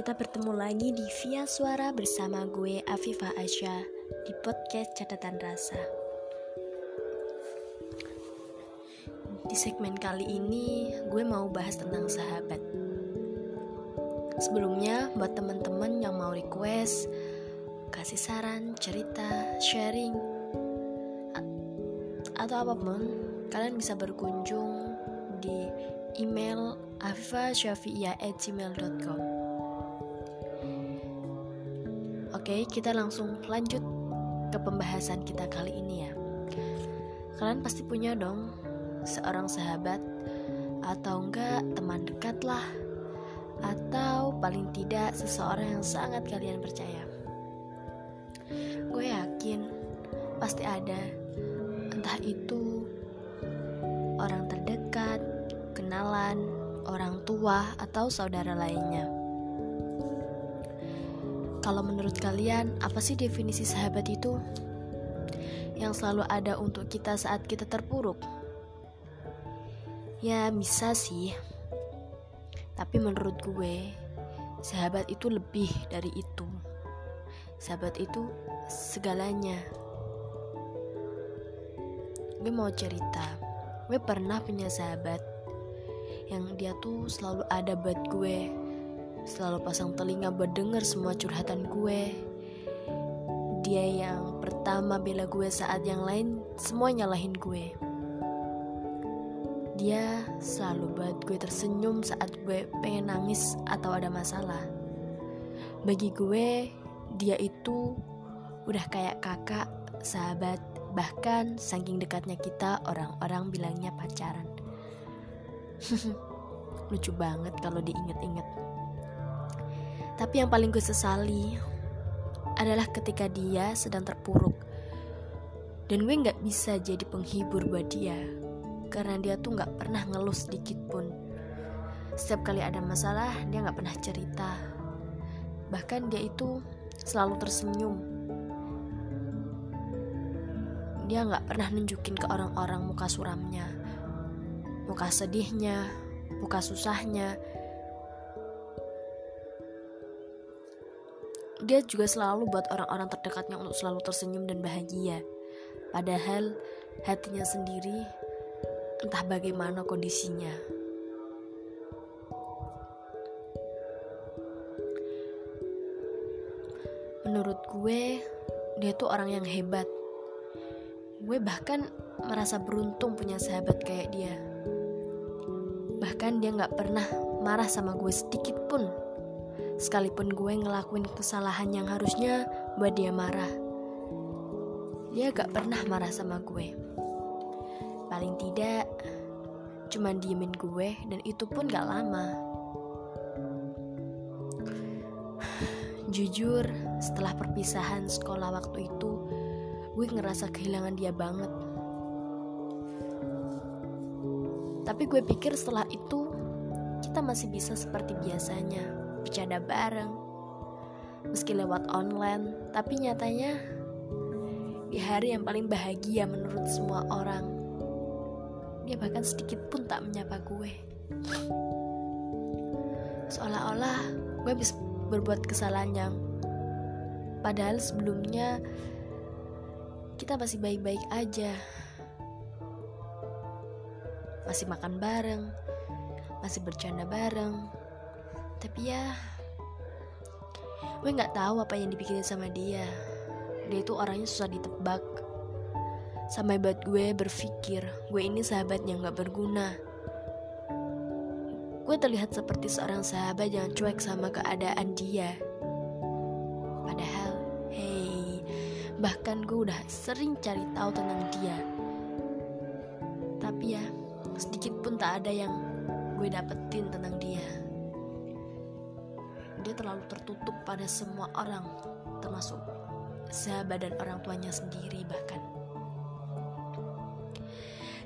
kita bertemu lagi di Via Suara bersama gue Afifah Asya di podcast Catatan Rasa. Di segmen kali ini gue mau bahas tentang sahabat. Sebelumnya buat teman-teman yang mau request, kasih saran, cerita, sharing, atau apa pun, kalian bisa berkunjung di email afifasyafiiyah@gmail.com. Oke, kita langsung lanjut ke pembahasan kita kali ini ya. Kalian pasti punya dong seorang sahabat atau enggak teman dekat lah atau paling tidak seseorang yang sangat kalian percaya. Gue yakin pasti ada entah itu orang terdekat, kenalan, orang tua atau saudara lainnya. Kalau menurut kalian, apa sih definisi sahabat itu? Yang selalu ada untuk kita saat kita terpuruk? Ya, bisa sih. Tapi menurut gue, sahabat itu lebih dari itu. Sahabat itu segalanya. Gue mau cerita. Gue pernah punya sahabat yang dia tuh selalu ada buat gue selalu pasang telinga buat denger semua curhatan gue. Dia yang pertama bela gue saat yang lain semua nyalahin gue. Dia selalu buat gue tersenyum saat gue pengen nangis atau ada masalah. Bagi gue, dia itu udah kayak kakak, sahabat, bahkan saking dekatnya kita orang-orang bilangnya pacaran. Lucu banget kalau diinget-inget. Tapi yang paling gue sesali adalah ketika dia sedang terpuruk. Dan gue gak bisa jadi penghibur buat dia. Karena dia tuh gak pernah ngeluh sedikit pun. Setiap kali ada masalah, dia gak pernah cerita. Bahkan dia itu selalu tersenyum. Dia gak pernah nunjukin ke orang-orang muka suramnya. Muka sedihnya, muka susahnya, Dia juga selalu buat orang-orang terdekatnya untuk selalu tersenyum dan bahagia. Padahal hatinya sendiri entah bagaimana kondisinya. Menurut gue, dia tuh orang yang hebat. Gue bahkan merasa beruntung punya sahabat kayak dia. Bahkan dia gak pernah marah sama gue sedikit pun sekalipun gue ngelakuin kesalahan yang harusnya buat dia marah. Dia gak pernah marah sama gue. Paling tidak, cuman diemin gue dan itu pun gak lama. Jujur, setelah perpisahan sekolah waktu itu, gue ngerasa kehilangan dia banget. Tapi gue pikir setelah itu, kita masih bisa seperti biasanya bercanda bareng. Meski lewat online tapi nyatanya di hari yang paling bahagia menurut semua orang. Dia bahkan sedikit pun tak menyapa gue. Seolah-olah gue bisa berbuat kesalahan. Yang padahal sebelumnya kita masih baik-baik aja. Masih makan bareng masih bercanda bareng tapi ya gue nggak tahu apa yang dipikirin sama dia. Dia itu orangnya susah ditebak. Sampai buat gue berpikir gue ini sahabat yang gak berguna. Gue terlihat seperti seorang sahabat yang cuek sama keadaan dia. Padahal hey bahkan gue udah sering cari tahu tentang dia. Tapi ya sedikit pun tak ada yang gue dapetin tentang dia dia terlalu tertutup pada semua orang, termasuk sahabat dan orang tuanya sendiri bahkan.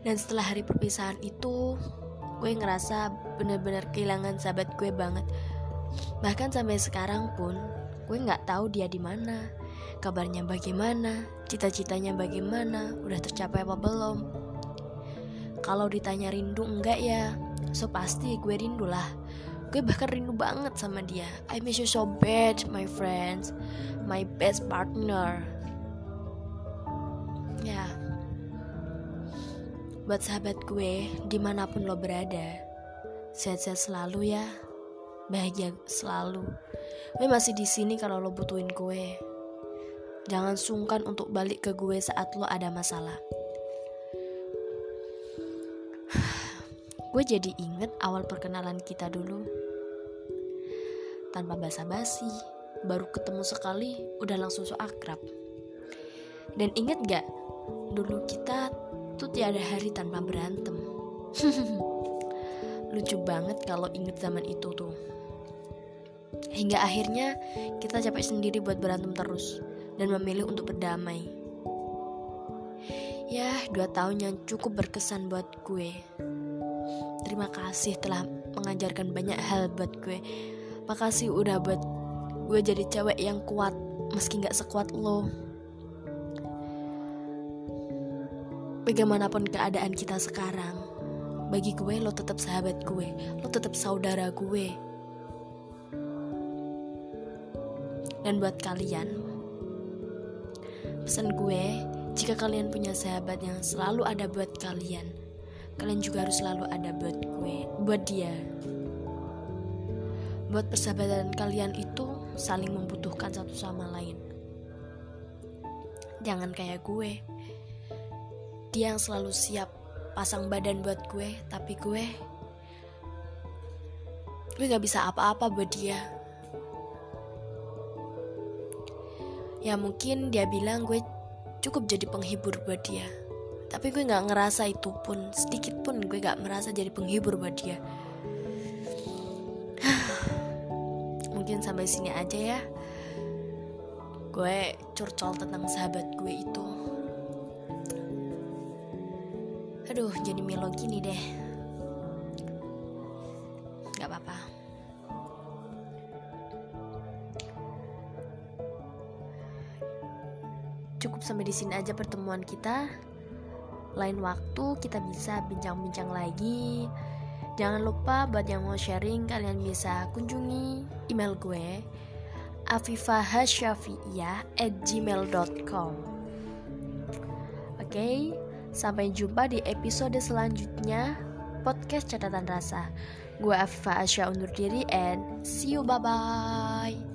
Dan setelah hari perpisahan itu, gue ngerasa bener-bener kehilangan sahabat gue banget. Bahkan sampai sekarang pun, gue nggak tahu dia di mana, kabarnya bagaimana, cita-citanya bagaimana, udah tercapai apa belum. Kalau ditanya rindu enggak ya, so pasti gue rindu lah gue bahkan rindu banget sama dia. I miss you so bad my friends. My best partner. Ya. Buat sahabat gue di mana pun lo berada sehat-sehat selalu ya. Bahagia selalu. Gue masih di sini kalau lo butuhin gue. Jangan sungkan untuk balik ke gue saat lo ada masalah. Gue jadi inget awal perkenalan kita dulu tanpa basa-basi baru ketemu sekali udah langsung so akrab. Dan inget gak dulu kita tuh tiada hari tanpa berantem. Lucu banget kalau inget zaman itu tuh. Hingga akhirnya kita capek sendiri buat berantem terus dan memilih untuk berdamai. Ya dua tahun yang cukup berkesan buat gue. Terima kasih telah mengajarkan banyak hal buat gue makasih udah buat gue jadi cewek yang kuat meski gak sekuat lo. Bagaimanapun keadaan kita sekarang bagi gue lo tetap sahabat gue lo tetap saudara gue. Dan buat kalian pesan gue jika kalian punya sahabat yang selalu ada buat kalian kalian juga harus selalu ada buat gue buat dia buat persahabatan kalian itu saling membutuhkan satu sama lain. Jangan kayak gue. Dia yang selalu siap pasang badan buat gue tapi gue gue gak bisa apa-apa buat dia. Ya mungkin dia bilang gue cukup jadi penghibur buat dia. Tapi gue gak ngerasa itu pun sedikit pun gue gak merasa jadi penghibur buat dia mungkin sampai sini aja ya gue curcol tentang sahabat gue itu Aduh, jadi melo gini deh. Gak apa-apa. Cukup sampai di sini aja pertemuan kita. Lain waktu kita bisa bincang-bincang lagi. Jangan lupa buat yang mau sharing kalian bisa kunjungi email gue at gmail.com Oke? Sampai jumpa di episode selanjutnya podcast catatan rasa. Gue Afifa Asya undur diri and see you bye bye.